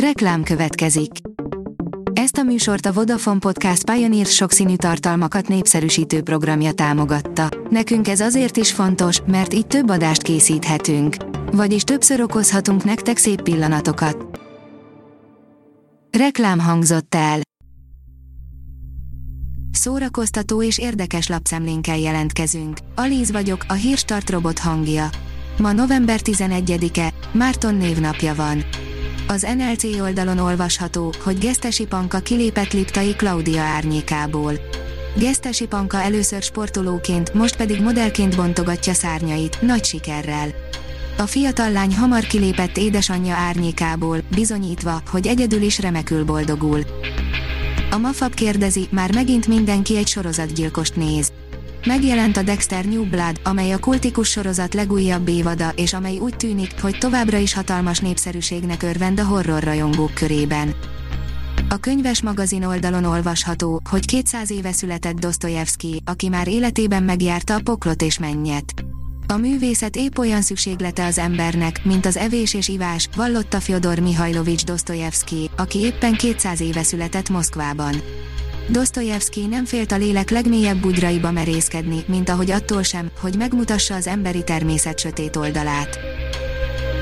Reklám következik. Ezt a műsort a Vodafone Podcast Pioneer sokszínű tartalmakat népszerűsítő programja támogatta. Nekünk ez azért is fontos, mert így több adást készíthetünk. Vagyis többször okozhatunk nektek szép pillanatokat. Reklám hangzott el. Szórakoztató és érdekes lapszemlénkkel jelentkezünk. Alíz vagyok, a hírstart robot hangja. Ma november 11-e, Márton névnapja van. Az NLC oldalon olvasható, hogy Gesztesi Panka kilépett Liptai Klaudia árnyékából. Gesztesi Panka először sportolóként, most pedig modellként bontogatja szárnyait, nagy sikerrel. A fiatal lány hamar kilépett édesanyja árnyékából, bizonyítva, hogy egyedül is remekül boldogul. A Mafab kérdezi, már megint mindenki egy sorozatgyilkost néz. Megjelent a Dexter New Blood, amely a kultikus sorozat legújabb évada, és amely úgy tűnik, hogy továbbra is hatalmas népszerűségnek örvend a horror rajongók körében. A könyves magazin oldalon olvasható, hogy 200 éve született Dostoyevsky, aki már életében megjárta a poklot és mennyet. A művészet épp olyan szükséglete az embernek, mint az evés és ivás, vallotta Fyodor Mihajlovics Dostoyevsky, aki éppen 200 éve született Moszkvában. Dostoyevsky nem félt a lélek legmélyebb bugyraiba merészkedni, mint ahogy attól sem, hogy megmutassa az emberi természet sötét oldalát.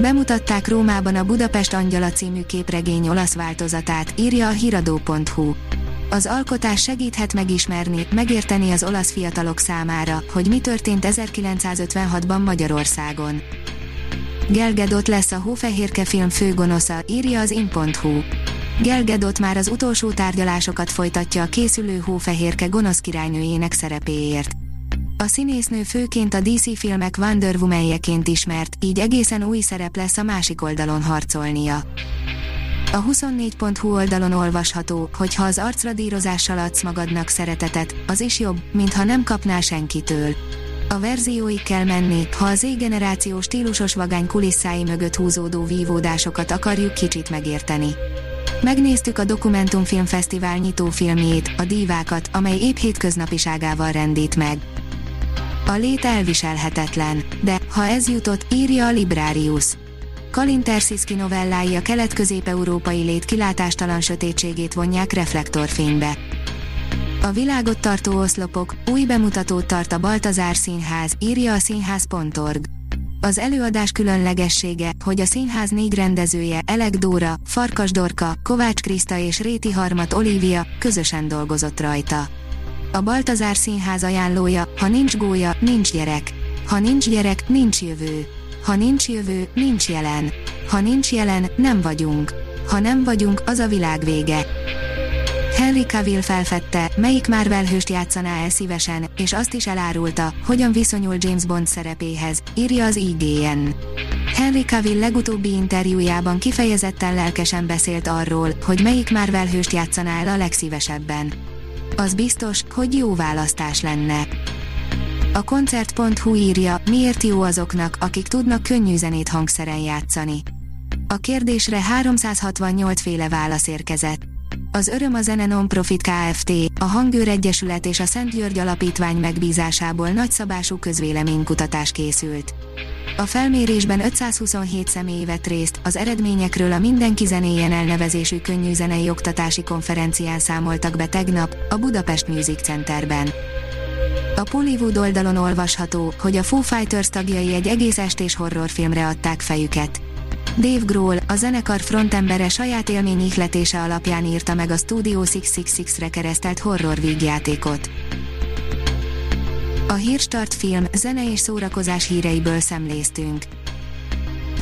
Bemutatták Rómában a Budapest Angyala című képregény olasz változatát, írja a hiradó.hu. Az alkotás segíthet megismerni, megérteni az olasz fiatalok számára, hogy mi történt 1956-ban Magyarországon. Gelgedot lesz a Hófehérke film főgonosza, írja az in.hu. Gal Gadot már az utolsó tárgyalásokat folytatja a készülő hófehérke gonosz királynőjének szerepéért. A színésznő főként a DC filmek Wonder woman ismert, így egészen új szerep lesz a másik oldalon harcolnia. A 24.hu oldalon olvasható, hogy ha az arcradírozással adsz magadnak szeretetet, az is jobb, mintha nem kapnál senkitől. A verzióig kell menni, ha az Z-generáció stílusos vagány kulisszái mögött húzódó vívódásokat akarjuk kicsit megérteni. Megnéztük a Dokumentumfilmfesztivál nyitófilmjét, a Dívákat, amely épp hétköznapiságával rendít meg. A lét elviselhetetlen, de, ha ez jutott, írja a Librarius. Kalin Terszicki novellái a kelet-közép-európai lét kilátástalan sötétségét vonják reflektorfénybe. A világot tartó oszlopok, új bemutatót tart a Baltazár Színház, írja a színház.org. Az előadás különlegessége, hogy a színház négy rendezője, Elek Dóra, Farkas Dorka, Kovács Kriszta és Réti Harmat Olivia közösen dolgozott rajta. A Baltazár Színház ajánlója, ha nincs gólya, nincs gyerek. Ha nincs gyerek, nincs jövő. Ha nincs jövő, nincs jelen. Ha nincs jelen, nem vagyunk. Ha nem vagyunk, az a világ vége. Henry Cavill felfedte, melyik Marvel hőst játszaná el szívesen, és azt is elárulta, hogyan viszonyul James Bond szerepéhez, írja az IGN. Henry Cavill legutóbbi interjújában kifejezetten lelkesen beszélt arról, hogy melyik Marvel hőst játszaná el a legszívesebben. Az biztos, hogy jó választás lenne. A koncert.hu írja, miért jó azoknak, akik tudnak könnyű zenét hangszeren játszani. A kérdésre 368 féle válasz érkezett. Az Öröm a Zene Non-Profit Kft., a Hangőr Egyesület és a Szent György Alapítvány megbízásából nagyszabású közvéleménykutatás készült. A felmérésben 527 személy vett részt, az eredményekről a Mindenki zenéjen elnevezésű könnyű zenei oktatási konferencián számoltak be tegnap, a Budapest Music Centerben. A Pollywood oldalon olvasható, hogy a Foo Fighters tagjai egy egész estés horrorfilmre adták fejüket. Dave Grohl, a zenekar frontembere saját élmény ihletése alapján írta meg a Studio 666-re keresztelt horror vígjátékot. A Hírstart film, zene és szórakozás híreiből szemléztünk.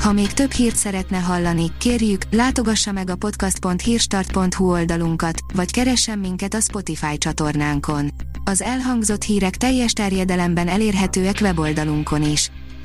Ha még több hírt szeretne hallani, kérjük, látogassa meg a podcast.hírstart.hu oldalunkat, vagy keressen minket a Spotify csatornánkon. Az elhangzott hírek teljes terjedelemben elérhetőek weboldalunkon is.